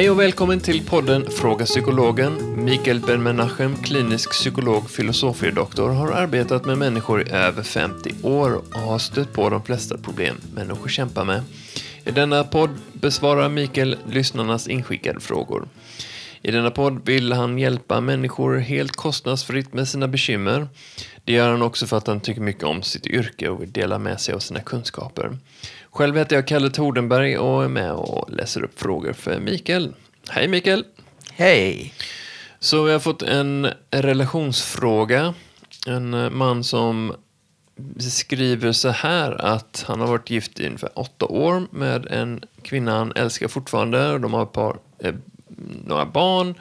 Hej och välkommen till podden Fråga Psykologen. Mikael Ben-Menachem, klinisk psykolog, filosofie-doktor, har arbetat med människor i över 50 år och har stött på de flesta problem människor kämpar med. I denna podd besvarar Mikael lyssnarnas inskickade frågor. I denna podd vill han hjälpa människor helt kostnadsfritt med sina bekymmer. Det gör han också för att han tycker mycket om sitt yrke och vill dela med sig av sina kunskaper. Själv heter jag Kalle Tordenberg och är med och läser upp frågor för Mikael. Hej Mikael! Hej! Så vi har fått en relationsfråga. En man som skriver så här att han har varit gift i ungefär åtta år med en kvinna han älskar fortfarande. De har ett par, eh, några barn.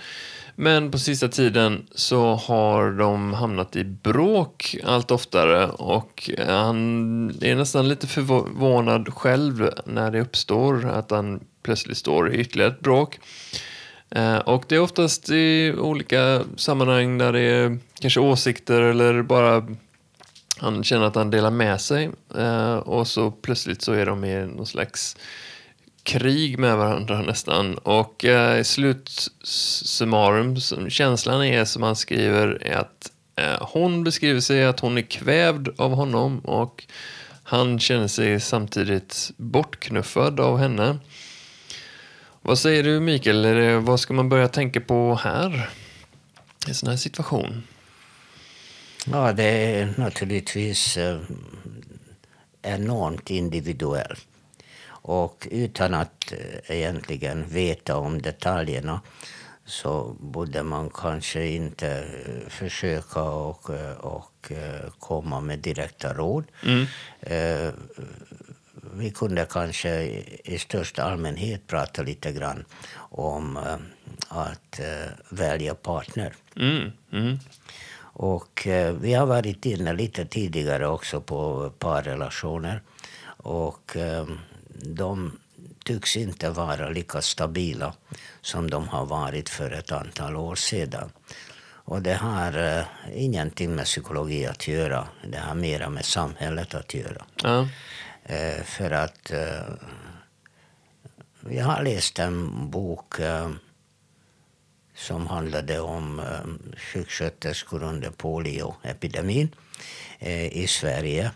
Men på sista tiden så har de hamnat i bråk allt oftare och eh, han är nästan lite förvånad själv när det uppstår att han plötsligt står i ytterligare ett bråk. Eh, och det är oftast i olika sammanhang där det är kanske åsikter eller bara han känner att han delar med sig eh, och så plötsligt så är de i någon slags krig med varandra nästan. Och eh, slutsummarum, känslan är som han skriver, är att eh, hon beskriver sig att hon är kvävd av honom och han känner sig samtidigt bortknuffad av henne. Vad säger du Mikael, det, vad ska man börja tänka på här? I en sån här situation? Ja, det är naturligtvis eh, enormt individuellt. Och utan att eh, egentligen veta om detaljerna så borde man kanske inte eh, försöka och, eh, och komma med direkta råd. Mm. Vi kunde kanske i största allmänhet prata lite grann om att välja partner. Mm. Mm. Och vi har varit inne lite tidigare också på parrelationer. Och de tycks inte vara lika stabila som de har varit för ett antal år sedan. Och det har uh, ingenting med psykologi att göra. Det har mera med samhället att göra. Ja. Uh, för att uh, jag har läst en bok som handlade om uh, sjuksköterskor under polioepidemin i Sverige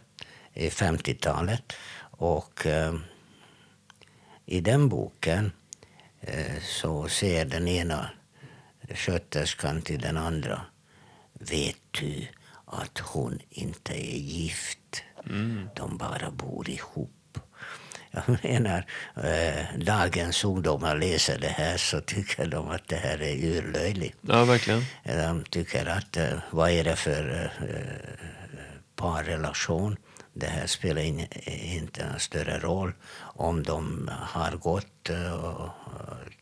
i 50-talet. Och i den boken eh, så säger den ena sköterskan till den andra. Vet du att hon inte är gift? Mm. De bara bor ihop. Jag menar, eh, dagens ungdomar läser det här så tycker de att det här är urlöjligt. Ja, verkligen. De tycker att, eh, vad är det för eh, parrelation? Det här spelar in, inte någon större roll om de har gått uh,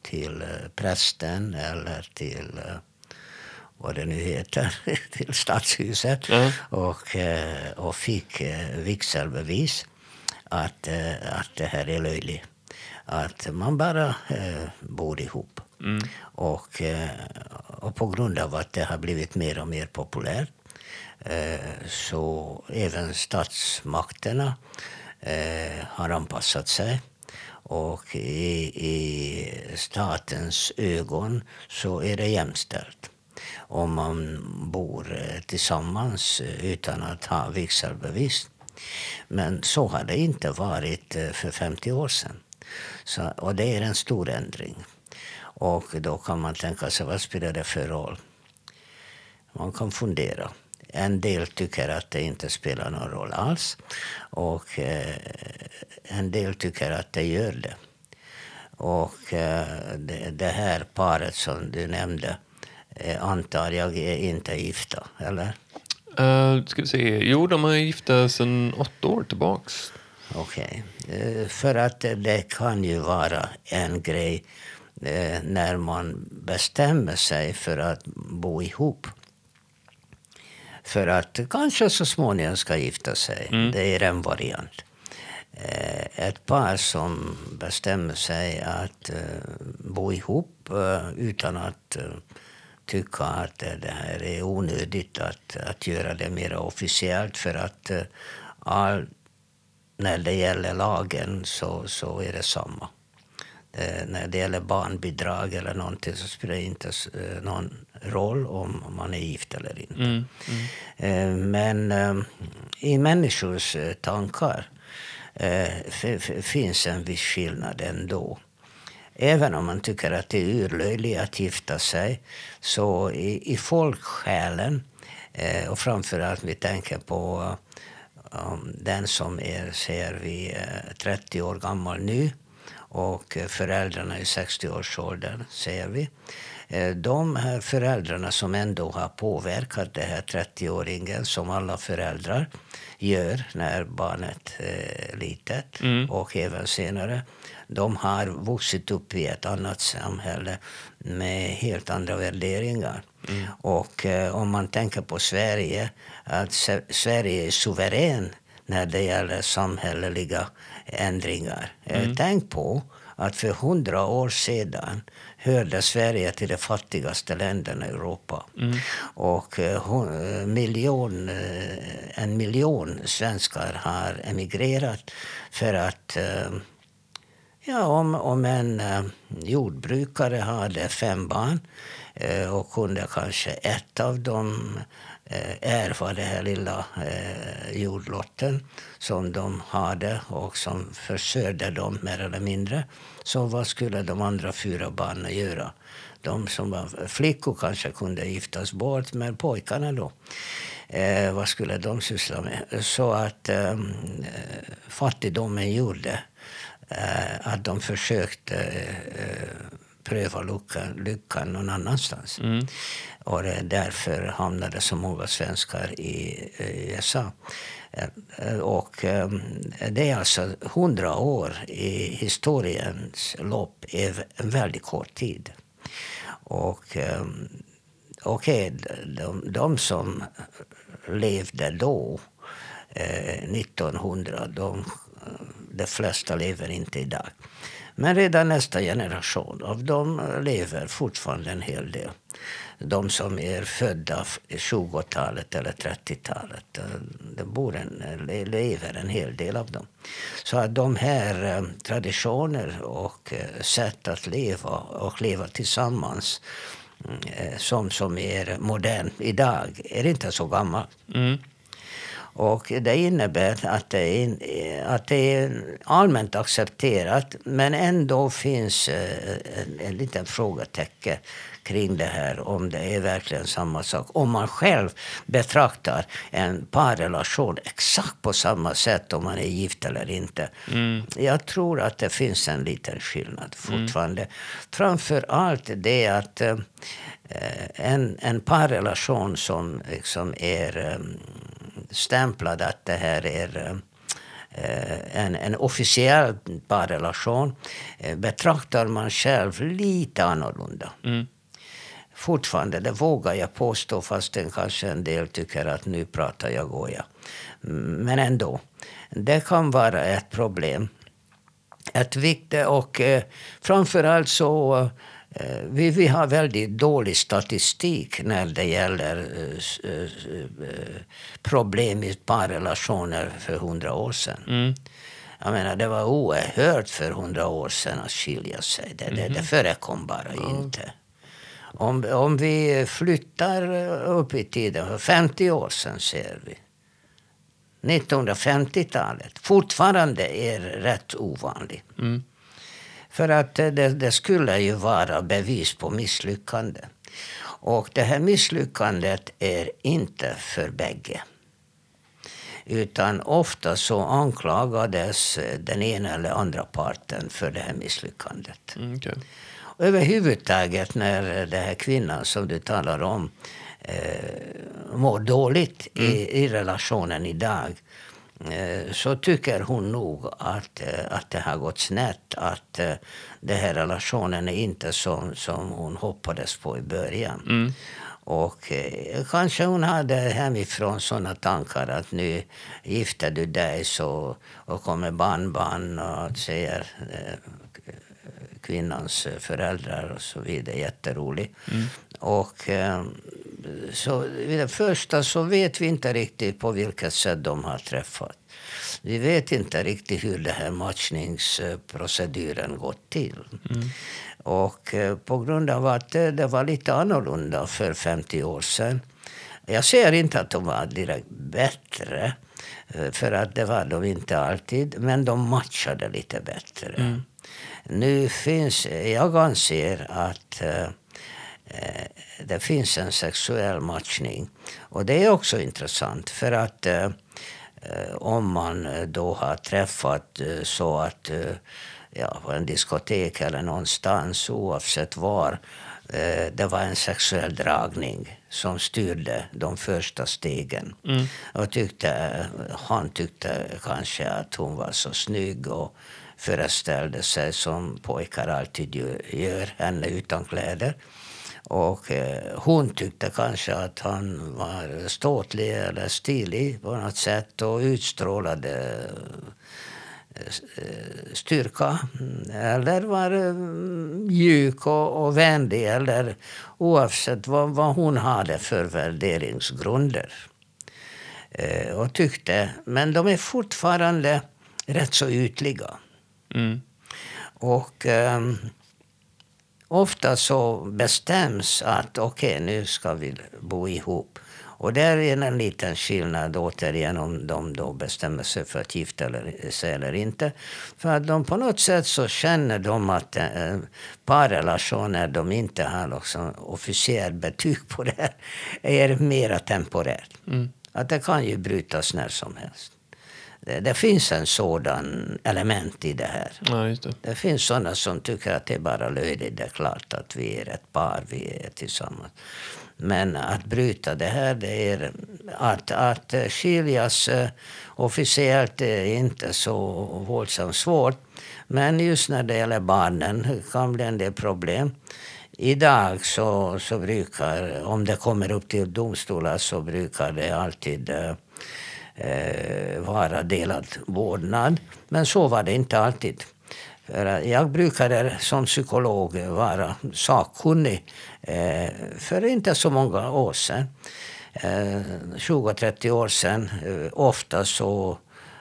till prästen eller till vad det nu heter, till stadshuset mm. och, och fick vigselbevis att, att det här är löjligt. Att man bara bor ihop. Mm. Och, och på grund av att det har blivit mer och mer populärt Eh, Eh, så även statsmakterna eh, har anpassat sig. Och i, i statens ögon så är det jämställt om man bor eh, tillsammans eh, utan att ha vigselbevis. Men så har det inte varit för 50 år sedan. Så, och det är en stor ändring. Och då kan man tänka sig, vad spelar det för roll? Man kan fundera. En del tycker att det inte spelar någon roll alls. Och eh, en del tycker att det gör det. Och eh, det, det, här paret som du nämnde eh, antar jag är inte gifta, eller? Uh, ska vi se. Jo, de är gifta sedan åtta år tillbaks. Okej. Okay. Uh, för att det kan ju vara en grej uh, när man bestämmer sig för att bo ihop för att kanske så småningom ska gifta sig. Mm. Det är en variant. Eh, ett par som bestämmer sig att eh, bo ihop eh, utan att tycka att det här är onödigt att, att göra det mer officiellt för att all, när det gäller lagen så, så är det samma. Eh, när det gäller barnbidrag eller någonting så spelar det inte eh, någon roll om man är gift eller inte. Mm, mm. Eh, men eh, i människors tankar finns en viss skillnad ändå. Även om man tycker att det är urlöjligt att gifta sig, så i, i folksjälen, och framförallt vi tänker på den som är, säger vi, 30 år gammal nu, och föräldrarna i 60-årsåldern, säger vi. Eh, de här föräldrarna som ändå har påverkat den här 30-åringen, som alla föräldrar gör när barnet är litet mm. och även senare. De har vuxit upp i ett annat samhälle med helt andra värderingar. Mm. Och eh, om man tänker på Sverige, att Sverige är suverän när det gäller samhälleliga ändringar. Eh, mm. Tänk på att för hundra år sedan hörde Sverige till de fattigaste länderna i Europa. Mm. Och uh, miljon, uh, en miljon svenskar har emigrerat för att uh, Ja, om, om en jordbrukare hade fem barn och kunde kanske ett av dem Eh, ärva den här lilla eh, jordlotten som de hade och som försörjde dem mer eller mindre. Så vad skulle de andra fyra barnen göra? De som var flickor kanske kunde giftas bort, men pojkarna då? Eh, vad skulle de syssla med? Så att ehm, eh, fattigdomen gjorde eh, att de försökte eh, pröva lyckan, lyckan någon annanstans. Mm. Och därför hamnade så många svenskar i USA. Och ehm, det är alltså hundra år i historiens lopp, är en väldigt kort tid. Och ehm, okej, okay, de, de som levde då, 1900, eh, de, de flesta lever inte idag. Men redan nästa generation av dem lever fortfarande en hel del de som är födda i 20-talet eller 30-talet. Eh, Det bor en, lever en hel del av dem. Så att de här eh, traditioner och eh, sätt att leva och leva tillsammans mm, som, som är modern idag är inte så gammal. Mm. Och det innebär att det, är, att det är allmänt accepterat men ändå finns en, en liten frågetecken kring det här om det är verkligen samma sak. Om man själv betraktar en parrelation exakt på samma sätt om man är gift eller inte. Mm. Jag tror att det finns en liten skillnad fortfarande. Mm. Framför allt det att eh, en, en parrelation som liksom är eh, stämplad att det här är eh, en, en officiell parrelation eh, betraktar man själv lite annorlunda. Mm fortfarande, det vågar jag påstå fastän kanske en del tycker att nu pratar jag goja. Men ändå, det kan vara ett problem. Ett viktigt, och eh, framförallt så vi, vi har väldigt dålig statistik när det gäller eh, eh problem i parrelationer för hundra år sedan. Mm. Jag menar, det var oerhört för hundra år sedan att skilja sig. Det, mm det, det mhm. förekom bara mm. inte. Om, om vi flyttar upp i tiden, för 50 år sedan ser vi. 1950-talet fortfarande är rätt ovanligt. Mm. För att det, det, skulle ju vara bevis på misslyckande. Och det här misslyckandet är inte för bägge. Utan ofta så anklagades den ena eller andra parten för det här misslyckandet. Mm, okay överhuvudtaget när den här kvinnan som du talar om eh, mår dåligt mm. i, i relationen idag så tycker hon nog att, eh, att det har gått snett. Att eh, den här relationen är inte som, som hon hoppades på i början. Mm. Och eh, kanske hon hade hemifrån såna tankar att nu gifter du dig så, och kommer barnbarn och säger eh, kvinnans föräldrar och så vidare. Jätterolig. Mm. Och eh, så i det första så vet vi inte riktigt på vilket sätt de har träffat. Vi vet inte riktigt hur den här matchningsproceduren gått till. Mm. Och eh, på grund av att det var lite annorlunda för 50 år sedan. Jag säger inte att de var direkt bättre. Eh, för att det var de inte alltid. Men de matchade lite bättre. Mm. Nu finns, jag anser att eh, det finns en sexuell matchning. Och det är också intressant. För att eh, eh om man då har träffat eh, så att eh, ja, på en diskotek eller någonstans oavsett var det var en sexuell dragning som styrde de första stegen. Mm. Och tyckte, han tyckte kanske att hon var så snygg och föreställde sig som pojkar alltid gör, henne utan kläder. Och eh, hon tyckte kanske att han var ståtlig eller stilig på något sätt och utstrålade eh, styrka. Eller var eh, mjuk och, och vänlig. Eller oavsett vad, vad hon hade för värderingsgrunder. Eh, och tyckte, men de är fortfarande rätt så ytliga. Mm. Och um, ofta så bestäms att okej, okay, nu ska vi bo ihop. Och där är en liten skillnad återigen om de då bestämmer sig för att gifta sig eller inte. För att de på något sätt så känner de att eh, parrelationer de inte har liksom officiellt betyg på det här är mera temporärt. Mm. Att det kan ju brytas när som helst. Det, det, finns en sådan element i det här. Ja, det. det. finns sådana som tycker att det är bara löjligt. Det är klart att vi är ett par, vi är tillsammans. Men att bryta det här, det är att, att skiljas eh, officiellt är inte så våldsamt svårt. Men just när det gäller barnen kan bli en del problem. Idag så, så brukar, om det kommer upp till domstolar så brukar det alltid eh, vara delad vårdnad. Men så var det inte alltid. Jag brukade som psykolog vara sakkunnig eh, för inte så många år sedan. Eh, 20-30 år sedan. Eh, ofta så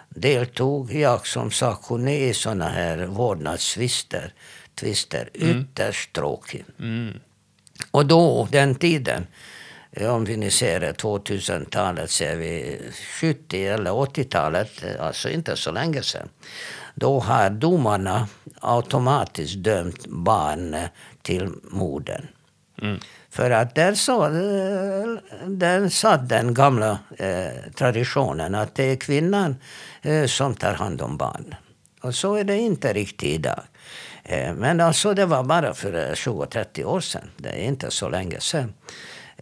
deltog jag som sakkunnig i såna här vårdnadstvister. Tvister. Mm. Ytterst tråkigt. Mm. Och då, den tiden, om vi nu ser 2000-talet, ser vi 70 eller 80-talet, alltså inte så länge sedan. Då har domarna automatiskt dömt barn till modern. Mm. För att där, så, där satt den gamla eh, traditionen att det är kvinnan eh, som tar hand om barn. Och så är det inte riktigt idag. Eh, men alltså det var bara för 20-30 år sedan. Det är inte så länge sedan.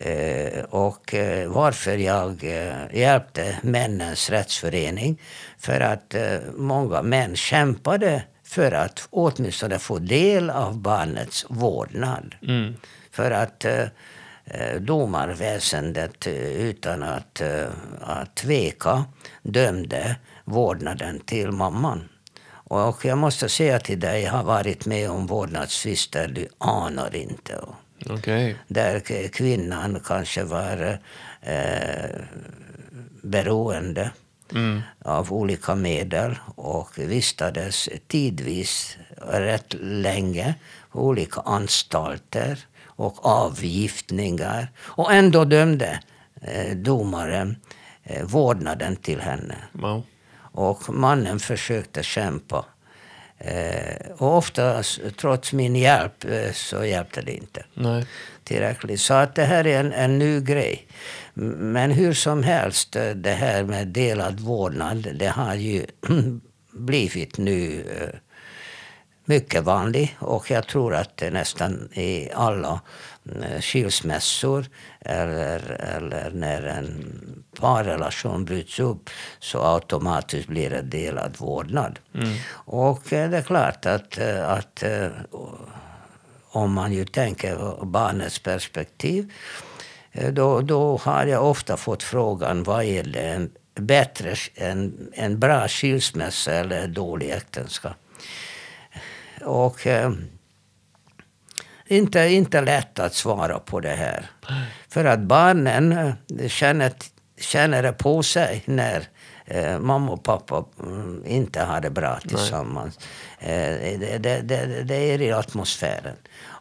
Eh, och eh, varför jag eh, hjälpte Männens rättsförening. För att många män kämpade för att åtminstone få del av barnets vårdnad. Mm. För att domarväsendet utan att, att tveka dömde vårdnaden till mamman. Och jag måste säga till dig, jag har varit med om vårdnadstvister du anar inte. Okay. Där kvinnan kanske var eh, beroende mm. av olika medel och vistades tidvis rätt länge på olika anstalter och avgiftningar. Och ändå dömde eh, domaren eh, vårdnaden till henne. Wow. Och mannen försökte kämpa Eh, och ofta, trots min hjälp, eh, så hjälpte det inte Nej. tillräckligt. Så att det här är en, en ny grej. Men hur som helst, eh, det här med delad vårdnad, det har ju blivit nu eh, mycket vanligt. Och jag tror att det nästan i alla skilsmässor eller, eller när en parrelation bryts upp så automatiskt blir det delad vårdnad. Mm. Och eh, det är klart att, eh, att om man ju tänker barnets perspektiv då, då har jag ofta fått frågan vad är det en bättre, en, en bra skilsmässa eller dålig äktenskap? Och inte, inte lätt att svara på det här. För att barnen eh, känner, känner det på sig när eh, mamma och pappa mm, inte har det bra tillsammans. Eh, det, det, det, det är i atmosfären.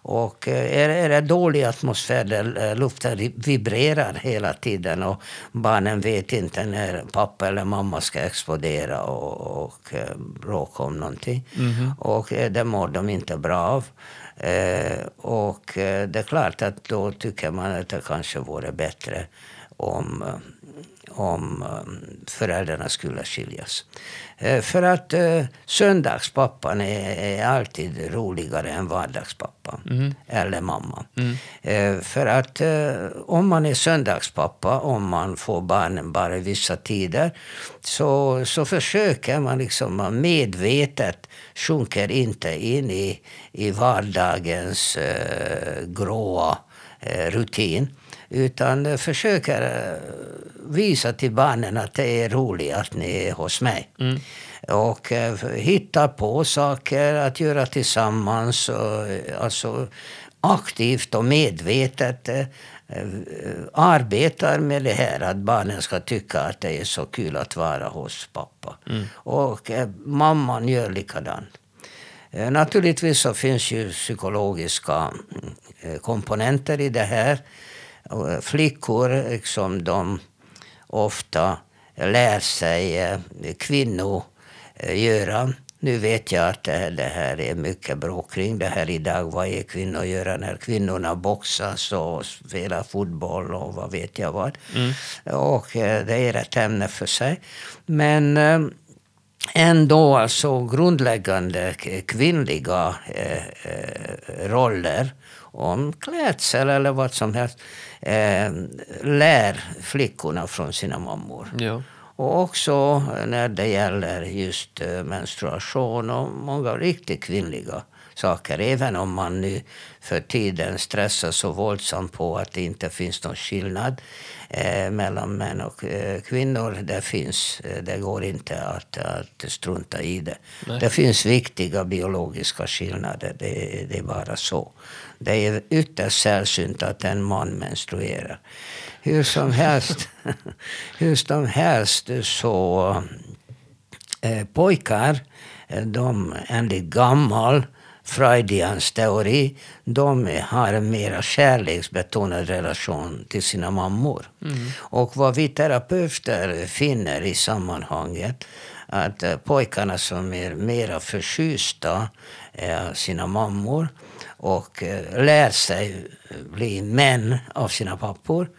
Och eh, är, är det dålig atmosfär där eh, luften vibrerar hela tiden och barnen vet inte när pappa eller mamma ska explodera och, och bråka om någonting. Mm. Och det mår de inte bra av. Eh, och eh, det är klart att då tycker man att det kanske vore bättre om eh, om um, föräldrarna skulle skiljas. Eh, för att uh, söndagspappan är, alltid roligare än vardagspappan. Mm. Eller mamma. Mm. För att om man är söndagspappa, om man får barnen bara vissa tider, så, så försöker man liksom man medvetet sjunker inte in i, i vardagens gråa rutin. Utan försöker visa till barnen att det är roligt att ni är hos mig. Mm. Och eh, hitta på saker att göra tillsammans. Och, alltså aktivt och medvetet eh, arbetar med det här att barnen ska tycka att det är så kul att vara hos pappa. Mm. Och eh, mamman gör likadant. Eh, naturligtvis så finns ju psykologiska eh, komponenter i det här. Eh, flickor, liksom de ofta lär sig eh, kvinnor eh, göra. Nu vet jag att det här är mycket bråk kring det här idag. Vad är kvinnor göra när kvinnorna boxas och spelar fotboll och vad vet jag vad. Mm. Och det är ett ämne för sig. Men ändå alltså grundläggande kvinnliga roller om klädsel eller vad som helst eh, lär flickorna från sina mammor. Ja. Och också när det gäller just eh, menstruation och många riktigt kvinnliga saker. Även om man nu för tiden stressar så våldsamt på att det inte finns någon skillnad eh, mellan män och eh, kvinnor. Det finns, eh, det går inte att, att strunta i det. Nej. Det finns viktiga biologiska skillnader, det, det är bara så. Det är ytterst sällsynt att en man menstruerar. Hur som helst, hur som helst så eh, pojkar, eh, de enligt gammal Freudians teori, de har en mer kärleksbetonad relation till sina mammor. Mm. Och vad vi terapeuter finner i sammanhanget, att eh, pojkarna som är mer förtjusta av sina mammor, och eh, lär sig bli män av sina pappor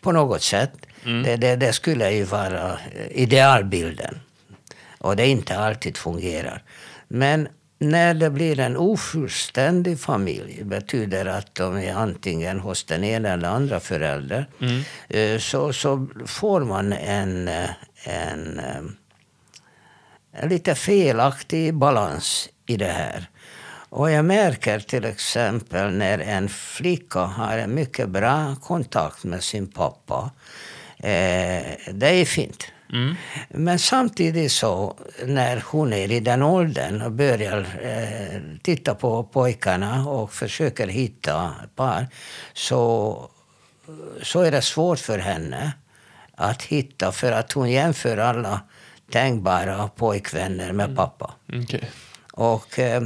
på något sätt. Mm. Det, det, det, skulle ju vara eh, idealbilden. Och det inte alltid fungerar. Men när det blir en ofullständig familj betyder att de är antingen hos den ena eller andra föräldern. Mm. Eh, så, så får man en, en, en lite felaktig balans i det här. Och jag märker till exempel när en flicka har en mycket bra kontakt med sin pappa. Eh, det är fint. Mm. Men samtidigt så, när hon är i den åldern och börjar eh, titta på pojkarna och försöker hitta par, så, så är det svårt för henne att hitta, för att hon jämför alla tänkbara pojkvänner med mm. pappa. Okay. Och eh,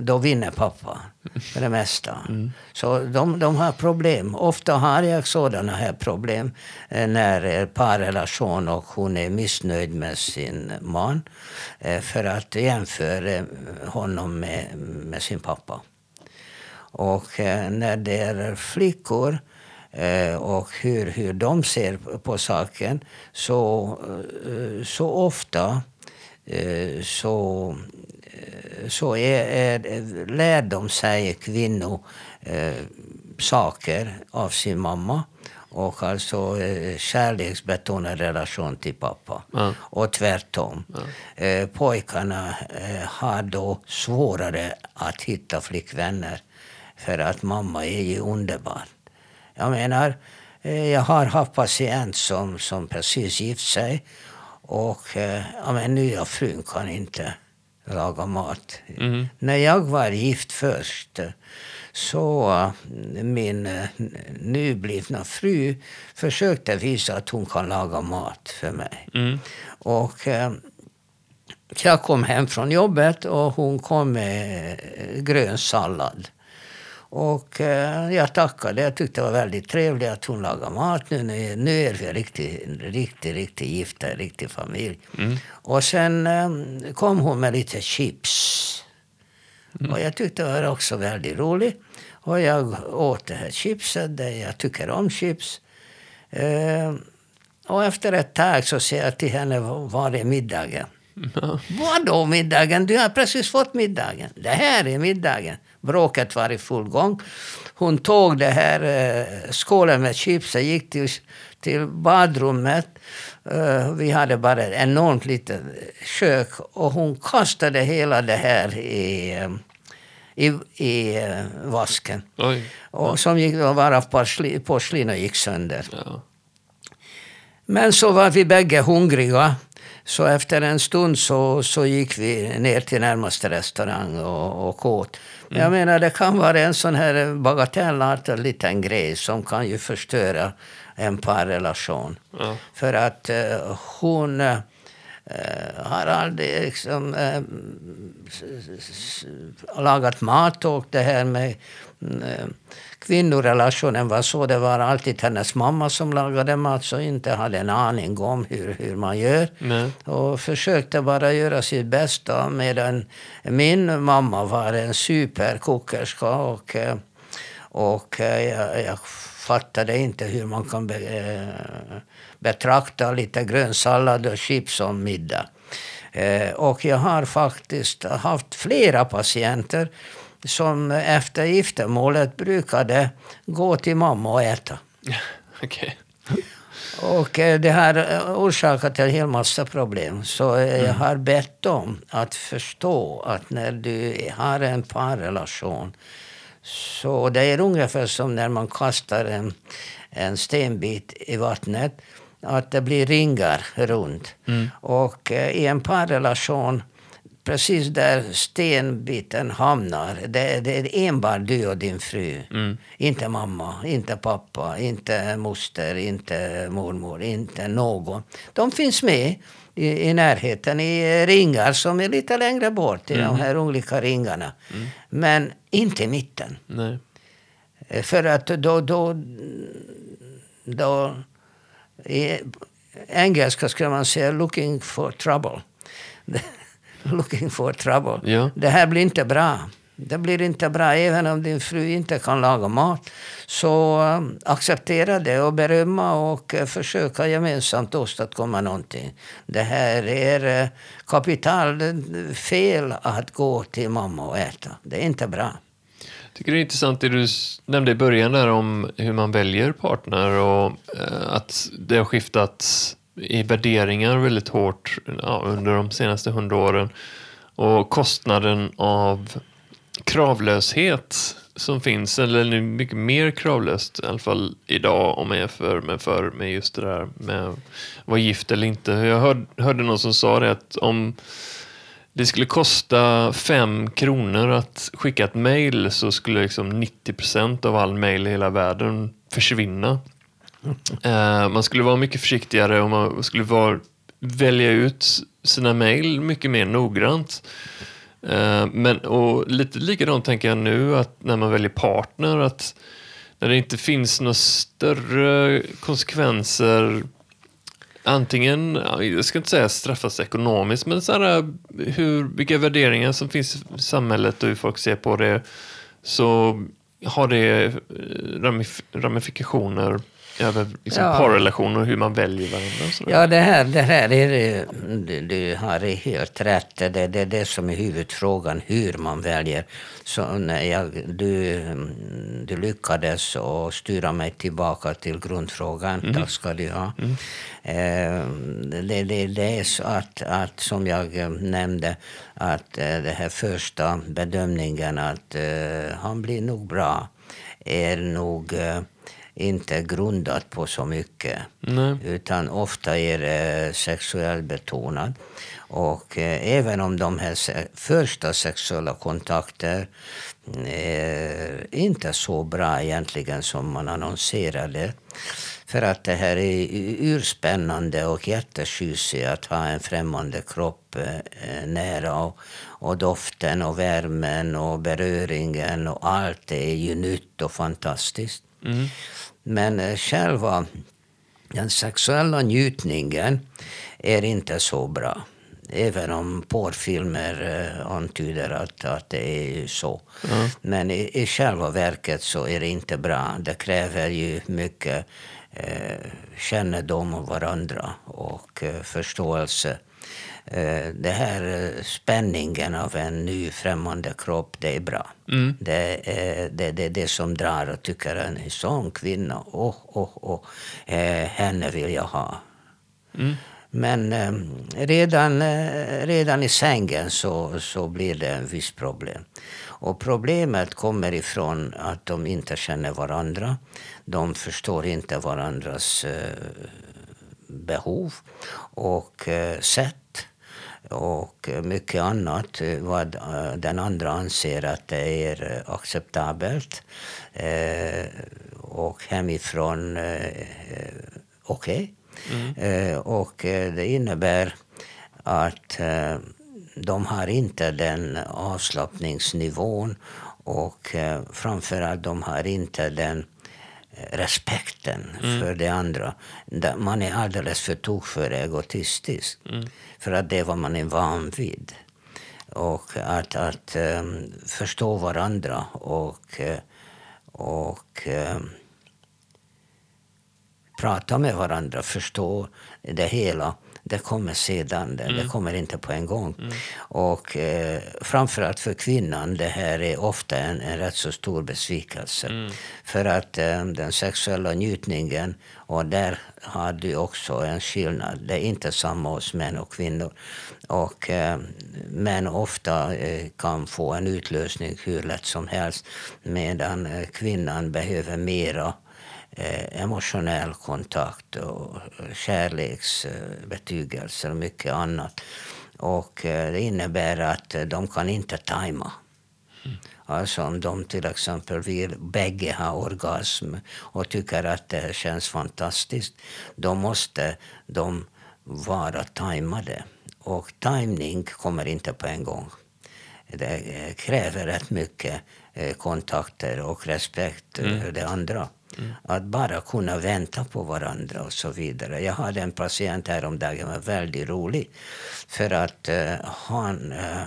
då vinner pappa för det mesta. Mm. Så de, de har problem. Ofta har jag sådana här problem eh, när parrelation och hon är missnöjd med sin man. Eh, för att jämföra honom med, med sin pappa. Och eh, när det är flickor eh, och hur, hur de ser på saken så, eh, så ofta så så är, är, lär de sig kvinnor eh, saker av sin mamma. Och alltså eh, kärleksbetonad relation till pappa. Ja. Och tvärtom. Ja. Eh, pojkarna eh, har då svårare att hitta flickvänner. För att mamma är ju underbar. Jag menar, eh, jag har haft patient som, som precis gift sig. Och eh, ja, men nya frun kan inte laga mat. Mm. När jag var gift först så eh, min eh, nyblivna fru försökte visa att hon kan laga mat för mig. Mm. Och eh, jag kom hem från jobbet och hon kom med grön sallad. Och eh, jag tackade. Jag tyckte det var väldigt trevligt att hon lagade mat. Nu, nu, nu är vi riktigt, riktigt, riktigt gifta, en riktig familj. Mm. Och sen eh, kom hon med lite chips. Och jag tyckte det var också väldigt roligt. Och jag åt det här chipset, jag tycker om chips. Eh, och efter ett tag så säger jag till henne, var är middagen? Ja. Vadå middagen? Du har precis fått middagen. Det här är middagen. Bråket var i full gång. Hon tog det här eh, skålen med chips och gick till, till badrummet. Eh, vi hade bara ett enormt litet kök och hon kastade hela det här i, eh, i, i vasken. Oj. Och som gick, var av porslin, porslin och gick sönder. Ja. Men så var vi bägge hungriga. Så efter en stund så, så gick vi ner till närmaste restaurang och, och åt. Men jag menar, det kan vara en sån här bagatellartad liten grej som kan ju förstöra en parrelation. Ja. För att eh, hon eh, har aldrig liksom, eh, lagat mat och det här med mm, eh, kvinnorelationen var så. Det var alltid hennes mamma som lagade mat så inte hade en aning om hur, hur man gör. Nej. Och försökte bara göra sitt bästa medan min mamma var en superkokerska och, eh, och eh, jag, jag fattade inte hur man kan be, eh, betrakta lite grön sallad och chips som middag. Och jag har faktiskt haft flera patienter som efter giftermålet brukade gå till mamma och äta. Okej. Och eh, det har eh, orsakat en hel massa problem. Så eh, jag har bett dem att förstå att när du har en parrelation så det är ungefär som när man kastar en, en stenbit i vattnet. Att det blir ringar runt. Och eh, i en parrelation precis där stenbiten hamnar, det, det är enbart du och din fru. Inte mamma, inte pappa, inte moster, inte mormor, inte någon. De finns med i, i närheten i ringar som är lite längre bort, i de här olika ringarna. Men inte i mitten. Nej. Eh, För att då... då, då I engelska skulle man säga looking for trouble. looking for trouble. Ja. Det här blir inte bra. Det blir inte bra även om din fru inte kan laga mat. Så eh, acceptera det och berömma och eh, försöka gemensamt åstadkomma någonting. Det här är eh, kapital eh, fel att gå till mamma och äta. Det är inte bra. tycker det är intressant det du nämnde i början där om hur man väljer partner och eh, att det har skiftat i värderingar väldigt hårt ja, under de senaste hundra åren. Och kostnaden av kravlöshet som finns, eller nu mycket mer kravlöst i alla fall idag om man jämför med förr med just det där med att vara gift eller inte. Jag hörde, hörde någon som sa det att om det skulle kosta fem kronor att skicka ett mejl så skulle liksom 90 procent av all mejl i hela världen försvinna. Eh, man skulle vara mycket försiktigare och man skulle vara, välja ut sina mejl mycket mer noggrant. Eh, men, och lite likadant tänker jag nu att när man väljer partner att när det inte finns några större konsekvenser antingen, jag ska inte säga straffas ekonomiskt, men så här, hur, vilka värderingar som finns i samhället och hur folk ser på det, så har det eh, ramifikationer över liksom, Ja. parrelationer och hur man väljer varandra. Och. Ja, det här, det här är det, du, du har helt rätt. Det är det, det som är huvudfrågan, hur man väljer. Så när jag, du, du lyckades att styra mig tillbaka till grundfrågan. Tack ska du ha. Eh, det, det, det är så att, att, som jag eh, nämnde, att eh, det här första bedömningen att eh, han blir nog bra är nog eh, inte grundat på så mycket. Nej. Utan ofta är det sexuellt betonat. Och eh, även om de här se- första sexuella kontakter är inte så bra egentligen som man annonserade. För att det här är urspännande och jättetjusigt att ha en främmande kropp eh, nära. Och, och doften och värmen och beröringen och allt det är ju nytt och fantastiskt. Mm. Men eh, själva den sexuella njutningen är inte så bra. Även om porrfilmer eh, antyder att, att det är så. Men i, i själva verket så är det inte bra. Det kräver ju mycket eh, kännedom om varandra och eh, förståelse. Eh, det här eh, spänningen av en ny främmande kropp, det är bra. Det är det, det, det som drar och tycker en sån kvinna, åh, åh, åh, eh, henne vill jag ha. Men eh, redan, eh, redan i sängen så, så blir det en viss problem. Och problemet kommer ifrån att de inte känner varandra. De förstår inte varandras eh, behov och sätt och eh, mycket annat eh, vad eh, den andra anser att det är acceptabelt. Och hemifrån okej. Eh, och eh, det innebär att de har inte den avslappningsnivån och framförallt de har inte den respekten för det andra. Man är alldeles för tok för egotistisk. För att det är vad man är van vid. Och att, att eh, förstå varandra och, eh, och eh, prata med varandra, förstå det hela. Det kommer sedan, det, det kommer inte på en gång. Och eh, framförallt för kvinnan, det här är ofta en, en rätt så stor besvikelse. För att eh, den sexuella njutningen, och där har du också en skillnad. Det är inte samma hos män och kvinnor. Och eh, män ofta eh, kan få en utlösning hur lätt som helst. Medan eh, kvinnan behöver mera emotionell kontakt och kärleksbetygelse och mycket annat. Och eh, det innebär att eh, de kan inte tajma. Alltså om de till exempel vill bägge ha orgasm och tycker att det känns fantastiskt, då måste de vara tajmade. Och timing kommer inte på en gång. Det eh, kräver rätt mycket eh, kontakter och respekt för det andra. Att bara kunna vänta på varandra och så vidare. Jag hade en patient häromdagen som var väldigt rolig. För att eh, han, eh,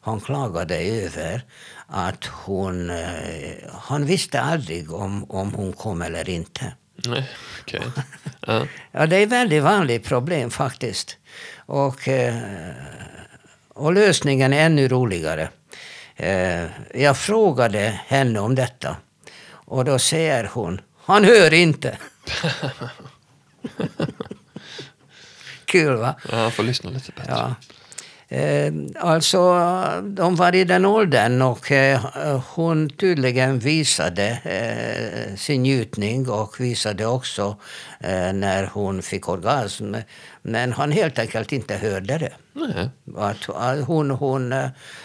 han klagade över att hon... Eh, han visste aldrig om, om hon kom eller inte. Nej, okej. Ja. Ja, det är ett väldigt vanligt problem faktiskt. Och, eh, och lösningen är ännu roligare. Eh, jag frågade henne om detta. Och då säger hon, han hör inte. Kul va? ja, jag får lyssna lite bättre. Ja. Eh, alltså, de var i den åldern och eh, hon tydligen visade eh, sin njutning och visade också eh, när hon fick orgasm. Men han helt enkelt inte hörde det. Nej. Att, hon hon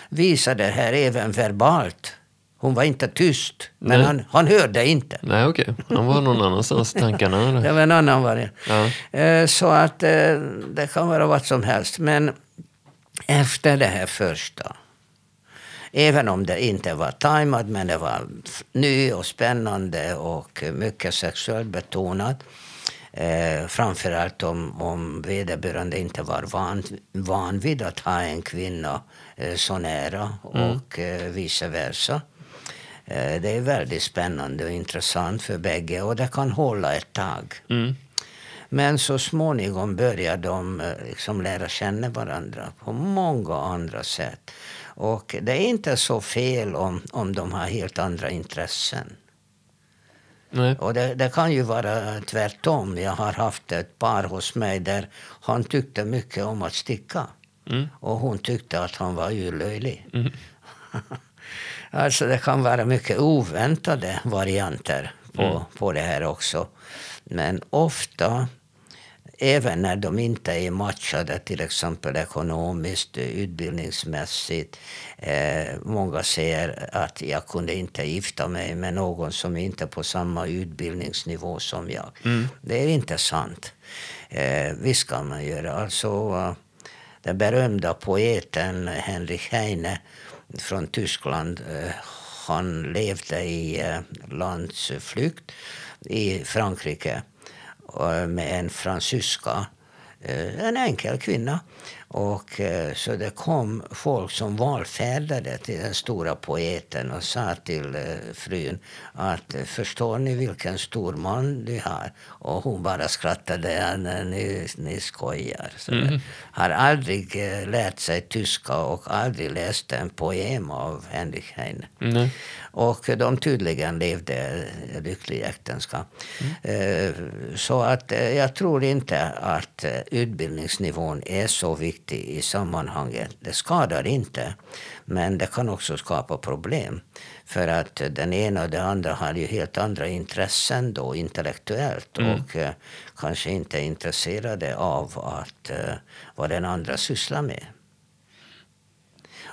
visade det här även verbalt. Hon var inte tyst, men Nej. han, han hörde inte. Nej, okej. Han var någon annanstans i tankarna. Det Eller? var en annan variant. Ja. Eh, Så att eh, det kan vara vad som helst. Men efter det här första, även om det inte var tajmat, men det var ny och spännande och mycket sexuellt betonat. Eh, framförallt om, om vederbörande inte var van, van vid att ha en kvinna eh, så nära och eh, vice versa. Eh, det är väldigt spännande och intressant för bägge och det kan hålla ett tag. Mm. Men så småningom börjar de eh, liksom lära känna varandra på många andra sätt. Och det är inte så fel om, om de har helt andra intressen. Nej. Och det, det kan ju vara tvärtom. Jag har haft ett par hos mig där han tyckte mycket om att sticka. Mm. Och hon tyckte att han var ju löjlig. alltså det kan vara mycket oväntade varianter på, Mm. på det här också. Men ofta, även när de inte är matchade, till exempel ekonomiskt, utbildningsmässigt. Eh, många säger att jag kunde inte gifta mig med någon som inte är på samma utbildningsnivå som jag. Det är inte sant. Eh, visst kan man göra. Alltså, den berömda poeten Henrik Heine från Tyskland. Eh, han levde i eh, landsflykt i Frankrike eh, med en fransyska, en enkel kvinna. Och, eh, så det kom folk som valfärdade till den stora poeten och sa till eh, frun att eh, förstår ni vilken stor man du har? Och hon bara skrattade. Ja, ni, ni skojar. Så det Har aldrig lärt sig tyska och aldrig läst en poem av Henrik Heine. Nej. Och de tydligen levde lyckliga äktenskap. Eh, Så att jag tror inte att utbildningsnivån är så viktig i sammanhanget. Det skadar inte, men det kan också skapa problem. För att den ena och den andra har ju helt andra intressen då intellektuellt och eh, kanske inte är intresserade av att, eh, vad den andra sysslar med.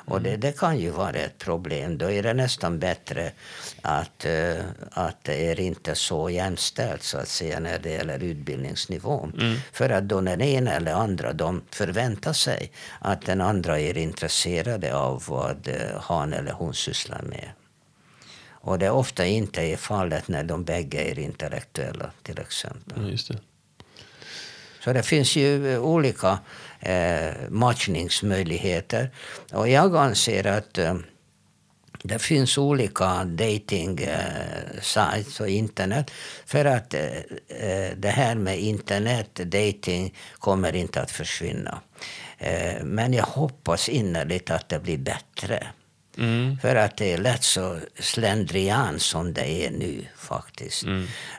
Och det, det kan ju vara ett problem. Då är det nästan bättre att, eh, att det är inte så jämställt så att säga när det gäller utbildningsnivån. För att då den ena eller andra de förväntar sig att den andra är intresserade av vad eh, han eller hon sysslar med. Och det ofta inte är fallet när de bägge är intellektuella till exempel. Ja, just det. Så det finns ju eh, olika eh, matchningsmöjligheter. Och jag anser att eh, det finns olika dating eh, sites och internet. För att eh, eh, det här med internet dating kommer inte att försvinna. Eh, men jag hoppas innerligt att det blir bättre. Mm. För att det är lätt så slentrian som det är nu faktiskt.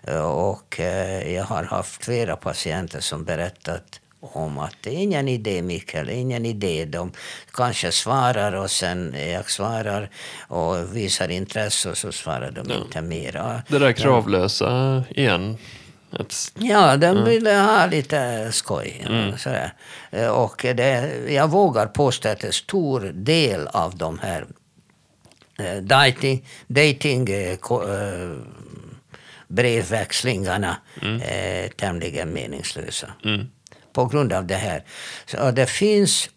Eh, Och eh, jag har haft flera patienter som berättat om att det är ingen idé Mikael, ingen idé. De kanske svarar och sen jag svarar och visar intresse och så svarar de inte mera. Det där kravlösa igen. Ett, Ja, de ville ha lite skoj. och Sådär. Och det, jag vågar påstå att en stor del av de här eh, dating, dating eh, eh, brevväxlingarna är tämligen meningslösa. På grund av det här. Så det finns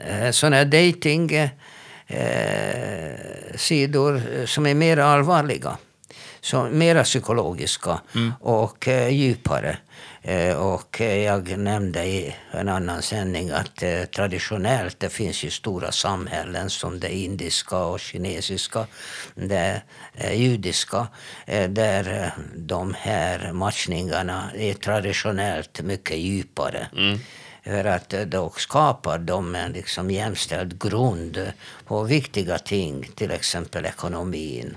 eh, sådana dating eh, sidor som är mer allvarliga. Som mera psykologiska och eh, djupare. Eh, och eh, jag nämnde i en annan sändning att eh, traditionellt det finns ju stora samhällen som det indiska och kinesiska, det judiska, där de här matchningarna är traditionellt mycket djupare. För att då skapar de en liksom jämställd grund på viktiga ting, till exempel ekonomin.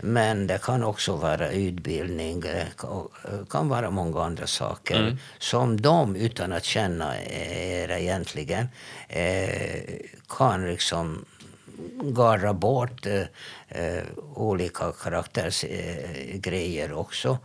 Men det kan också vara utbildning, det ka- kan vara många andra saker som de, utan att känna er egentligen, eh, kan liksom gardra bort eh, eh, olika karaktärsgrejer eh, grejer också.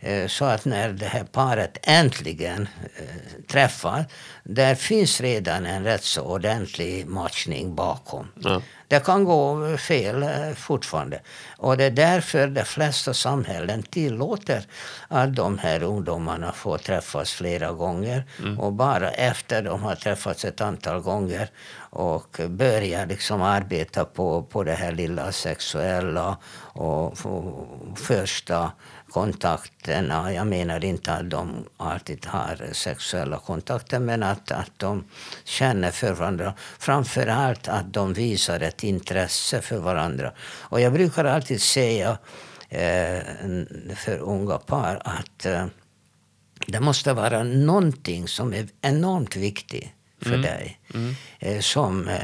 Eh, så att när det här paret äntligen eh, träffar, där finns redan en rätt så ordentlig matchning bakom. ja. Det kan gå fel eh, fortfarande. Och det är därför de flesta samhällen tillåter att de här ungdomarna får träffas flera gånger. Och bara efter de har träffats ett antal gånger och börjar liksom arbeta på, på det här lilla sexuella och få första kontakterna. Jag menar inte att de alltid har sexuella kontakter men att, att de känner för varandra. Framför allt att de visar ett intresse för varandra. Och jag brukar alltid säga eh, för unga par att eh, det måste vara någonting som är enormt viktigt för dig. Eh, som eh,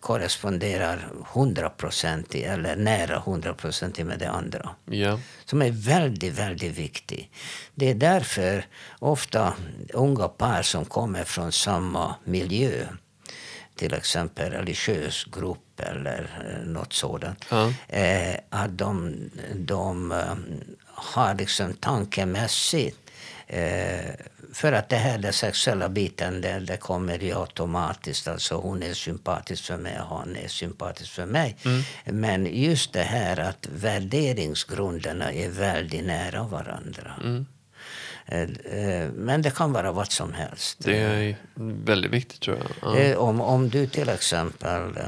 korresponderar hundraprocentigt eller nära hundraprocentigt med det andra ja. som är väldigt, väldigt viktig. Det är därför ofta unga par som kommer från samma miljö till exempel religiös grupp eller eh, något sådant. Ja. Eh, att de, de har liksom tankemässigt eh, för att det här, den sexuella biten, det, det kommer ju automatiskt. Alltså hon är sympatisk för mig och han är sympatisk för mig. Men just det här att värderingsgrunderna är väldigt nära varandra. Eh, eh, Men det kan vara vad som helst. Det är väldigt viktigt tror jag. Ja. Eh, Om, om du till exempel...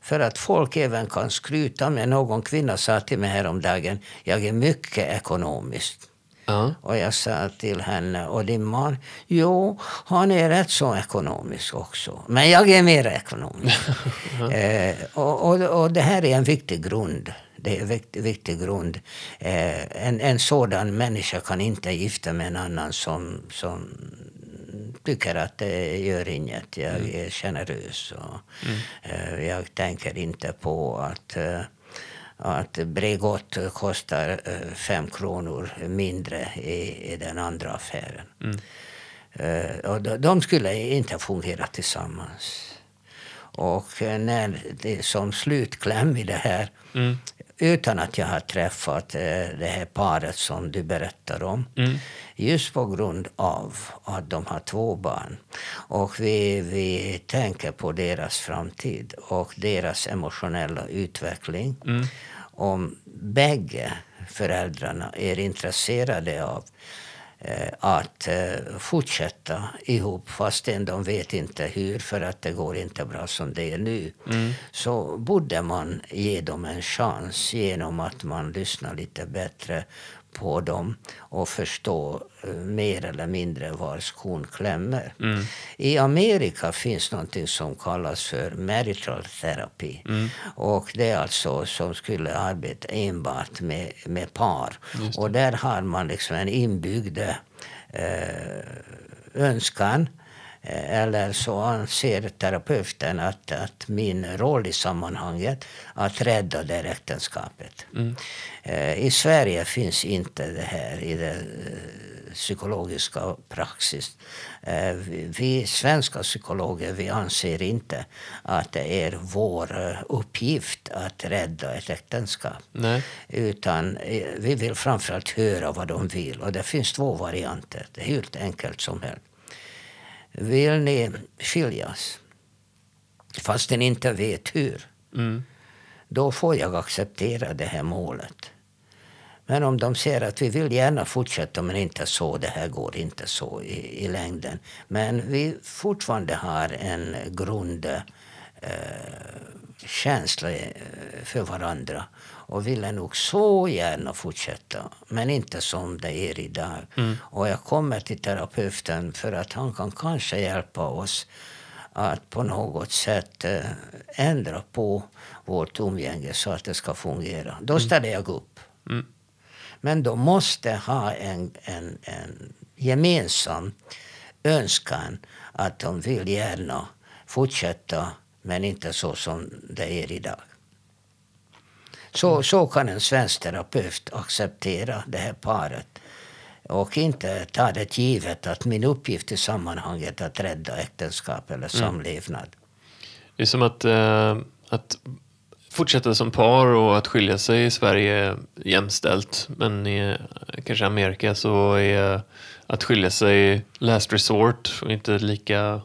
För att folk även kan skryta med... Någon kvinna sa till mig häromdagen, jag är mycket ekonomisk. Ja. Och jag sa till henne, och din man? Jo, han är rätt så ekonomisk också. Men jag är mer ekonomisk. eh, och, och, och det här är en viktig grund. Det är en viktig, viktig grund. Eh, en, en sådan människa kan inte gifta med en annan som, som tycker att det gör inget. Jag är generös. Och, eh, jag tänker inte på att eh, att Bregott kostar eh, fem kronor mindre i, i den andra affären. Eh, och de, de skulle inte fungera tillsammans. Och eh, när det som slutkläm i det här, utan att jag har träffat eh, det här paret som du berättar om, just på grund av att de har två barn. Och vi, vi tänker på deras framtid och deras emotionella utveckling. Om bägge föräldrarna är intresserade av att eh, fortsätta ihop fastän de vet inte hur för att det går inte bra som det är nu. Så borde man ge dem en chans genom att man lyssnar lite bättre på dem och förstå eh, mer eller mindre var skon klämmer. I Amerika finns något som kallas för marital therapy. Och det är alltså som skulle arbeta enbart med, med par. Och där har man liksom en inbyggd eh, önskan eller så anser terapeuten att, att min roll i sammanhanget är att rädda det äktenskapet. Eh, I Sverige finns inte det här i den eh, psykologiska praxis. Eh, Vi, svenska psykologer vi anser inte att det är vår eh, uppgift att rädda ett äktenskap. Nej. Utan eh, vi vill framförallt höra vad de vill. Och det finns två varianter. Det är helt enkelt som helst. Vill ni skiljas? Fast ni inte vet hur. Då får jag acceptera det här målet. Men om de säger att vi vill gärna fortsätta men inte så, det här går inte så i, i längden. Men vi fortfarande har en grund eh, känsla eh, för varandra och ville nog så gärna fortsätta, men inte som det är idag. Och jag kommer till terapeuten för att han kan kanske hjälpa oss att på något sätt eh, ändra på vårt umgänge så att det ska fungera. Då ställer jag upp. Men de måste ha en, en, en gemensam önskan att de vill gärna fortsätta men inte så som det är idag. Så, så kan en svensk terapeut acceptera det här paret och inte ta det givet att min uppgift i sammanhanget är att rädda äktenskap eller samlevnad. Det är som att, eh, att fortsätta som par och att skilja sig i Sverige är jämställt. Men i kanske Amerika så är att skilja sig last resort och inte lika...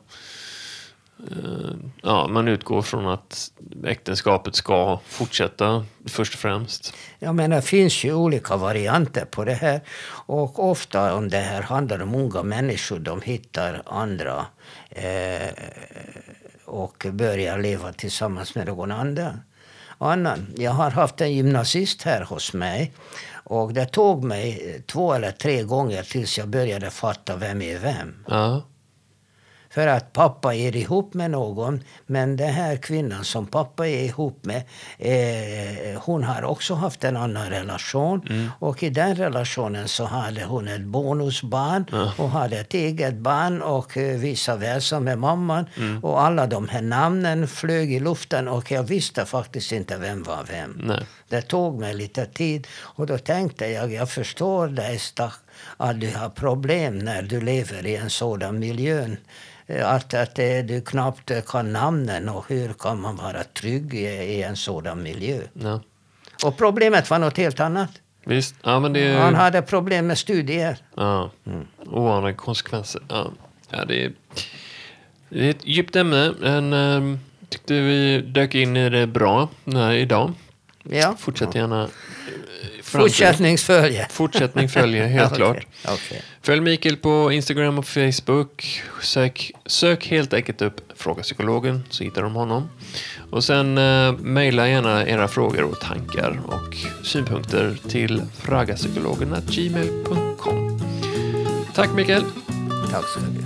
eh, Ja, man utgår från att äktenskapet ska fortsätta först och främst. Jag menar, det finns ju olika varianter på det här. Och ofta om det här handlar om unga människor, de hittar andra eh, och börjar leva tillsammans med någon annan. annan. Jag har haft en gymnasist här hos mig. Och det tog mig två eller tre gånger tills jag började fatta vem är vem. Ja, För att pappa är ihop med någon, men den här kvinnan som pappa är ihop med, eh, hon har också haft en annan relation. Och i den relationen så hade hon ett bonusbarn och hade ett eget barn och eh, vice versa med mamman. Och alla de här namnen flög i luften och jag visste faktiskt inte vem var vem. nej. Det tog mig lite tid och då tänkte jag, jag förstår dig stack, att du har problem när du lever i en sådan miljö. Att, att du knappt kan namnen och hur kan man vara trygg i, i en sådan miljö? Ja. Och problemet var något helt annat. Visst, ja det Han hade problem med studier. Ja. Oanade konsekvenser. Ja. Ja, det, är, det är ett djupt ämne, men ähm, tyckte vi dök in i det bra nej, idag. Ja. Fortsätt gärna. eh, framtiden. Fortsättningsfölje. Fortsättning följer, helt Okej, klart. okej. Följ Mikael på Instagram och Facebook. Sök, sök helt enkelt upp Fråga Psykologen så hittar de honom. Och sen eh, mejla gärna era frågor och tankar och synpunkter till fragapsykologen.gmail.com. Tack Mikael! Tack så mycket.